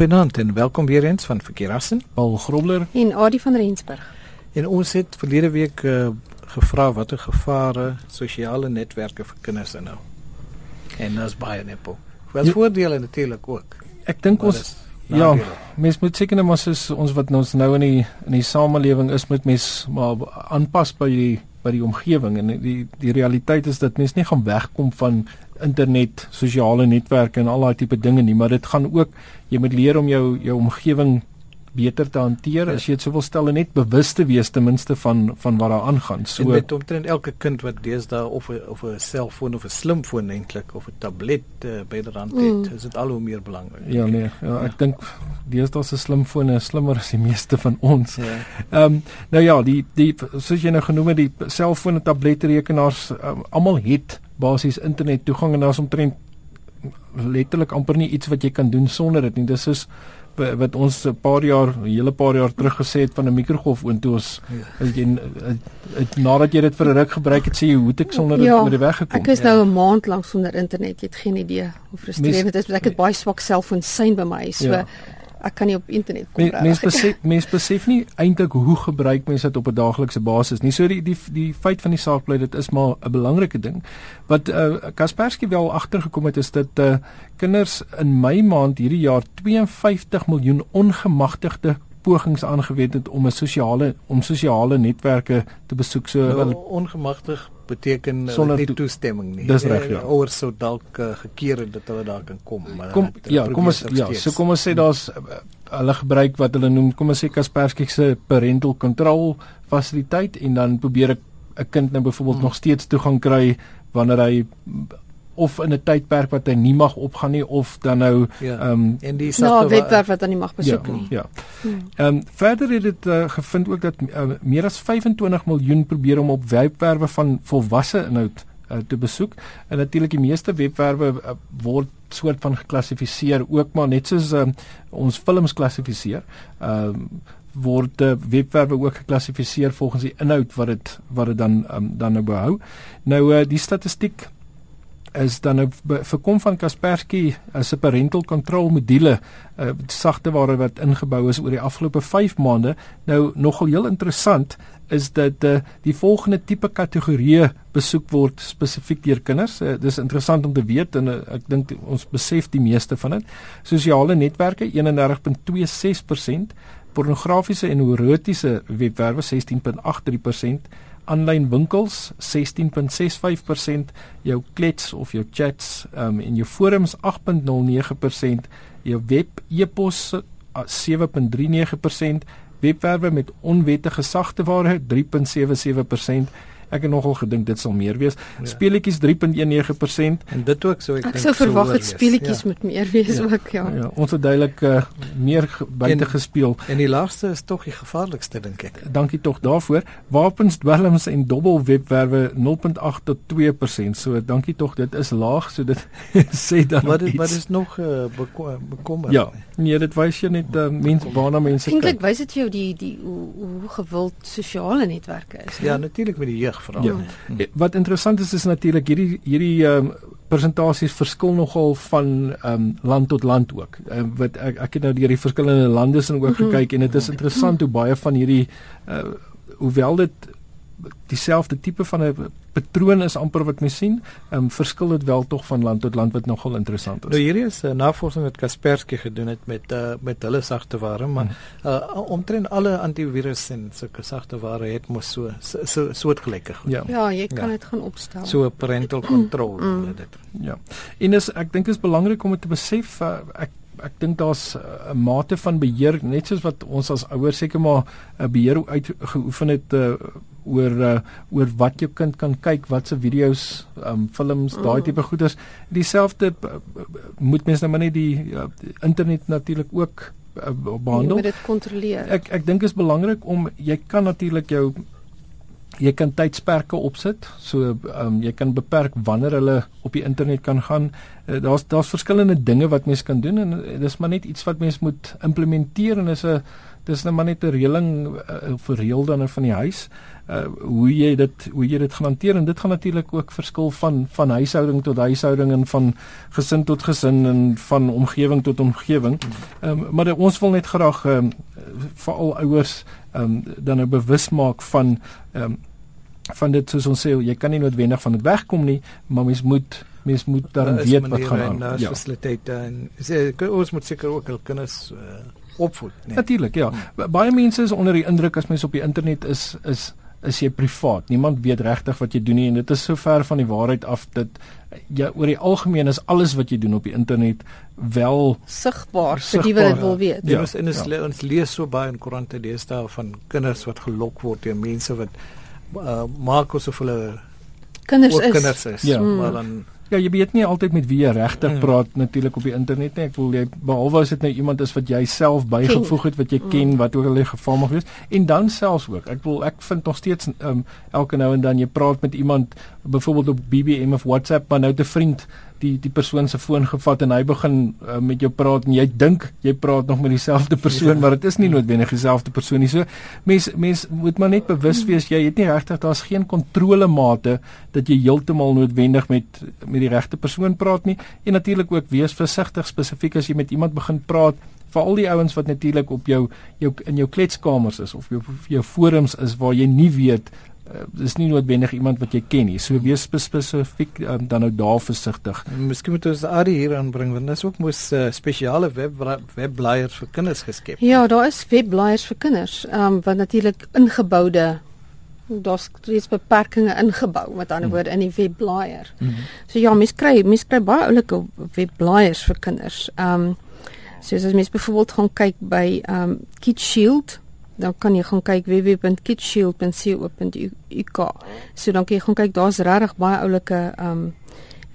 Goeienaand en welkom weer eens van Verkeerassen. Paul Grobler en Adie van Rensburg. En ons het verlede week uh, gevra watter gevare sosiale netwerke vir kinders inhou. En daar's baie nepo. Wat ja, voordele natuurlik ook. Ek dink ons ja, mens moet seker net maar soos ons wat ons nou in die in die samelewing is met mens maar aanpas by die by die omgewing. En die die realiteit is dat mens nie gaan wegkom van internet, sosiale netwerke en al daai tipe dinge nie, maar dit gaan ook jy moet leer om jou jou omgewing beter te hanteer ja. as jy dit sou wil stel en net bewus te wees ten minste van van wat daar aangaan. So en met omtrent elke kind wat deesdae of 'n of 'n selfoon of 'n slimfoon eintlik of 'n tablet uh, by die rand het, mm. is dit al hoe meer belangrik. Ja nee, ja, ek ja. dink deesdae se slimfone is slimmer as die meeste van ons. Ja. Ehm ja. um, nou ja, die die soos jy nou genoem het, die selfone, tabletrekenaars, um, almal het basies internet toegang en daar's omtrent letterlik amper nie iets wat jy kan doen sonder dit nie. Dis is wat ons 'n paar jaar, 'n hele paar jaar terug gesê het van 'n mikrogolfoon toe ons ja. jy nadat jy dit vir 'n ruk gebruik het, sê jy hoe het ek sonder dit ja, oor die weg gekom? Ek is nou 'n ja. maand lank sonder internet. Jy het geen idee hoe frustrerend dit is. Ek het baie swak selfoon sein by my. So ja ek kan nie op internet kom nie. Mense besef mense besef nie eintlik hoe gebruik mense dit op 'n daaglikse basis nie. So die die die feit van die saak bly dit is maar 'n belangrike ding. Wat uh Kaspersky wel agtergekom het is dat uh kinders in Mei maand hierdie jaar 52 miljoen ongemagtigde pogings aangewend het om 'n sosiale om sosiale netwerke te besoek. So nou, ongemagtig beteken sonder nie to toestemming nie. Dis reg ja. Oor sou dalk uh, gekeer het dat hulle daar kan kom. Maar kom ja, kom ons ja, so kom ons sê daar's uh, hulle gebruik wat hulle noem, kom ons sê Kaspersky se parental control fasiliteit en dan probeer ek 'n kind nou byvoorbeeld hmm. nog steeds toegang kry wanneer hy of in 'n tydperk wat hy nie mag opgaan nie of dan nou ja. ehm ja. um, en die sagte nou, webwerf wat hy nie mag besoek ja, nie. Ja. Hmm. Ehm um, verder het dit uh, gevind ook dat uh, meer as 25 miljoen probeer om op webwerwe van volwasse inhoud uh, te besoek. En natuurlik die meeste webwerwe uh, word soort van geklassifiseer ook maar net soos uh, ons films klassifiseer. Ehm um, word uh, webwerwe ook geklassifiseer volgens die inhoud wat dit wat dit dan um, dan nou behou. Nou uh, die statistiek is dan nou verkom van Kaspersky as 'n parental control module uh, sagteware wat ingebou is oor die afgelope 5 maande. Nou nogal heel interessant is dat uh, die volgende tipe kategorieë besoek word spesifiek deur kinders. Uh, dis interessant om te weet en uh, ek dink ons besef die meeste van dit. Sosiale netwerke 31.26%, pornografiese en erotiese webwerwe 16.83% aanlyn winkels 16.65%, jou klets of jou chats um, en jou forums 8.09%, jou web e-pos 7.39%, webwerwe met onwettige sagteware 3.77% Ek het nogal gedink dit sal meer wees. Ja. Speletjies 3.19% en dit ook so ek, ek dink. Ek sou verwag het speletjies ja. moet meer wees ja. ook ja. Ja, ons het duidelik uh, meer buite gespeel. En die laagste is tog die gevaarlikste dink ek. Dankie tog daarvoor. Wapens, dwelms en dobbelwebwerwe 0.8 tot 2%. So dankie tog, dit is laag, so dit sê dan Wat is, wat is nog uh, bekommer? Ja. Nee, dit wys jy net uh, mense waarna mense kyk. Eintlik wys dit jou die die hoe, hoe gewild sosiale netwerke is. Ja, natuurlik met die jeug veral. Ja. Hm. Wat interessant is is natuurlik hierdie hierdie ehm um, presentasies verskil nogal van ehm um, land tot land ook. Uh, wat ek ek het nou deur die verskillende lande sin ook -hmm. gekyk en dit is interessant hoe baie van hierdie uh, hoewel dit dieselfde tipe van 'n patroon is amper wat mens sien. Ehm um, verskil dit wel tog van land tot land wat nogal interessant is. Nou hierdie is 'n uh, navorsing wat Kaspersky gedoen het met uh, met hulle sagteware, maar hmm. uh, omtrent alle antivirus en sulke sagteware het mos so so soortgelyke goed. Ja. ja, jy kan dit ja. gaan opstel. So parental control mm. dit. Ja. En is ek dink is belangrik om dit te besef uh, ek ek dink daar's 'n mate van beheer net soos wat ons as ouers seker maar 'n beheer uitgeoefen het uh, oor uh, oor wat jou kind kan kyk, watse video's, um films, mm. daai tipe goeders. Dieselfde uh, moet mens nou maar net die, uh, die internet natuurlik ook uh, behandel. Jy moet dit kontroleer. Ek ek dink is belangrik om jy kan natuurlik jou jy kan tydsperke opsit. So ehm um, jy kan beperk wanneer hulle op die internet kan gaan. Uh, daar's daar's verskillende dinge wat mens kan doen en uh, dis maar net iets wat mens moet implementeer en is 'n dis nou maar net 'n reëling uh, vir reël dan van die huis. Uh hoe jy dit hoe jy dit gaan hanteer en dit gaan natuurlik ook verskil van van huishouding tot huishouding en van gesin tot gesin en van omgewing tot omgewing. Ehm um, maar ons wil net graag ehm um, veral ouers ehm um, dan nou bewus maak van ehm um, van dit soos ons sê jy kan nie noodwendig van dit wegkom nie, maar mens moet mens moet dan weet wat gaan aan. Ja, fasiliteite en sê ons moet seker ook hul kinders uh, opvoed, nee. Natuurlik, ja. Hmm. Baie mense is onder die indruk as mens op die internet is is is jy privaat. Niemand weet regtig wat jy doen nie en dit is so ver van die waarheid af dat jy oor die algemeen is alles wat jy doen op die internet wel sigbaar vir die wat dit wil weet. Ja, ja, en ons, ja. ons lees so baie in koerante deesdae van kinders wat gelok word deur mense wat uh, maak asof hulle kinders is. Kinders is. Ja. Maar dan Ja, jy weet nie altyd met wie jy regtig mm. praat natuurlik op die internet nie. Ek voel jy behalwe as dit nou iemand is wat jy self bygevoeg het wat jy mm. ken wat ook al 'n geval mag wees en dan selfs ook. Ek wil ek vind nog steeds um, elke nou en dan jy praat met iemand byvoorbeeld op BBM of WhatsApp maar nou 'n vriend die die persoon se foon gevat en hy begin uh, met jou praat en jy dink jy praat nog met dieselfde persoon ja. maar dit is nie noodwendig dieselfde persoon nie. So mens mens moet maar net bewus wees jy het nie regtig daar's geen kontrolemate dat jy heeltemal noodwendig met met die regte persoon praat nie. En natuurlik ook wees versigtig spesifiek as jy met iemand begin praat vir al die ouens wat natuurlik op jou jou in jou kletskamers is of jou jou forums is waar jy nie weet uh, dis nie noodwendig iemand wat jy ken nie. So wees spesifiek um, dan nou daar versigtig. Miskien moet ons Adi hier aanbring want daar's ook mos uh, spesiale web webblaaiers vir kinders geskep. Ja, daar is webblaaiers vir kinders, um, wat natuurlik ingeboude daar's reeds beperkings ingebou met ander hmm. woorde in die webblaaier. Mm -hmm. So ja, mens kry mens kry baie oulike webblaaiers vir kinders. Ehm um, soos as mens byvoorbeeld gaan kyk by ehm um, Kids Shield dan kan jy gaan kyk www.kidshield.co.uk. So dan kan jy gaan kyk, daar's regtig baie oulike ehm um,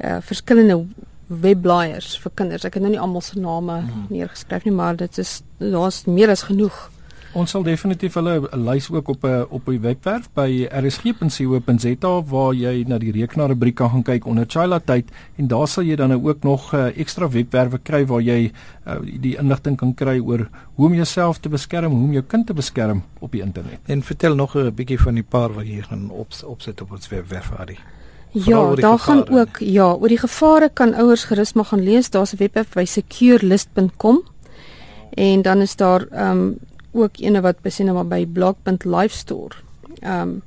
uh verskillende webblaaiers vir kinders. Ek het nou nie almal se name hmm. neergeskryf nie, maar dit is daar's meer as genoeg. Ons sal definitief hulle 'n lys ook op 'n eh, op die webwerf by rsg.co.za waar jy na die rekenaarrubriek kan gaan kyk onder Chila tyd en daar sal jy dan nou ook nog uh, ekstra webwerwe kry waar jy uh, die inligting kan kry oor hoe om jouself te beskerm, hoe om jou kind te beskerm op die internet. En vertel nog 'n bietjie van die paar wat jy gaan op, opsit op ons webwerf Adi. Ja, daar gaan ook ja, oor die gevare kan ouers gerus maar gaan lees. Daar's 'n webwerf by securelist.com en dan is daar ehm um, ook ene wat besien maar by blog.livestore ehm um,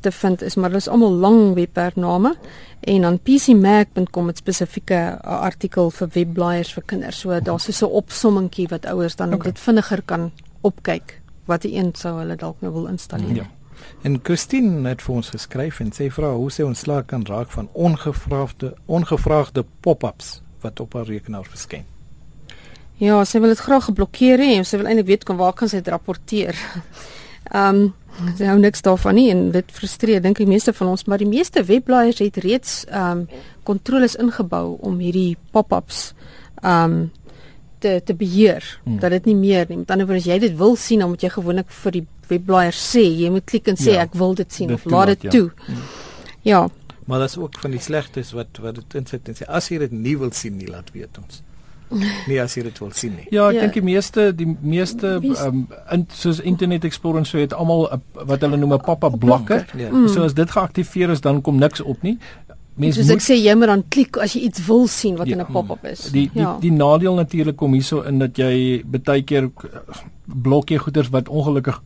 te vind is maar dis almal lang webwerfname en dan pcmac.com het spesifieke uh, artikel vir webblaaiers vir kinders. So daar's so 'n opsommingkie wat ouers dan okay. dit vinniger kan opkyk wat een sou hulle dalk nou wil installeer. Ja. En Christine het vir ons geskryf en sê vra hoe sê ons slaag kan raak van ongevraagde ongevraagde pop-ups wat op haar rekenaar verskyn. Ja, sy wil dit graag geblokkeer hê en sy wil eintlik weet kan waar kan sy dit rapporteer. Ehm um, sy hou niks daarvan nie en dit frustreer dink ek meeste van ons, maar die meeste webblaaiers het reeds ehm um, kontroles ingebou om hierdie pop-ups ehm um, te te beheer hmm. dat dit nie meer nie. Met ander woorde as jy dit wil sien, dan moet jy gewoonlik vir die webblaaier sê, jy moet klik en sê ja, ek wil dit sien dit of laat dit ja. toe. Hmm. Ja. Maar dit is ook van die slegtes wat wat dit insit en sê as jy dit nie wil sien nie, laat weet ons nie as jy dit wil sien nie. Ja, ek ja. dink die meeste die meeste um, soos Internet Explorer so het almal wat hulle noem 'n pop-up blokker. Ja. Mm. So as dit geaktiveer is, dan kom niks op nie. Mens moet ek sê jy moet dan klik as jy iets wil sien wat ja, in 'n pop-up is. Die die ja. die, die nadeel natuurlik kom hierso in dat jy baie keer blok jy goeders wat ongelukkig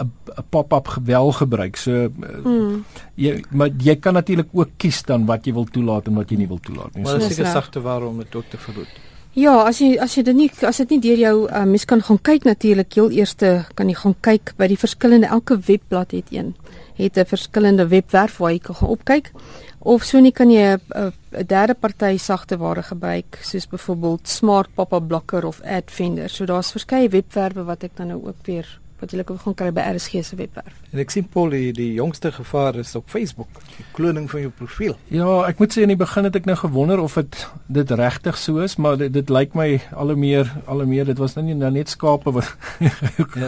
'n pop-up gewel gebruik. So mm. jy maar jy kan natuurlik ook kies dan wat jy wil toelaat en wat jy nie wil toelaat nie. Maar dis seker sagte waarom dit ook te verhoed. Ja, as jy as jy dit nie as dit nie deur jou uh, mens kan gaan kyk natuurlik heel eerste kan jy gaan kyk by die verskillende elke webblad het een het 'n verskillende webwerf waar jy kan opkyk of so nie kan jy 'n derde party sagte ware gebruik soos byvoorbeeld Smart Pop-up Blocker of Adfinder. So daar's verskeie webwerwe wat ek dan nou ook weer wat jy kan kry by RSG se webwerf. En ek sien Paul die, die jongste gevaar is op Facebook, die kloning van jou profiel. Ja, ek moet sê in die begin het ek nou gewonder of dit dit regtig so is, maar dit, dit lyk my al hoe meer al hoe meer dit was nou nie nou net skape wat ja.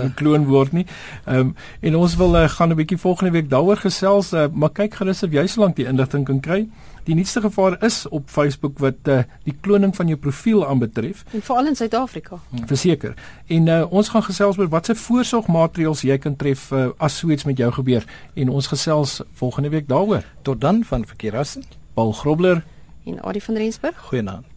gekloon word nie. Ehm um, en ons wil uh, gaan 'n bietjie volgende week daaroor gesels, uh, maar kyk gerus of jy so lank die inligting kan kry. Die nuutste gevaar is op Facebook wat uh, die kloning van jou profiel aanbetref. En veral in Suid-Afrika. Verseker. En uh, ons gaan gesels oor watse voorsorgmaatreëls jy kan tref uh, as so iets met jou gebeur en ons gesels volgende week daaroor. Tot dan van Verkeerassen. Paul Grobler en Adie van Rensburg. Goeienaand.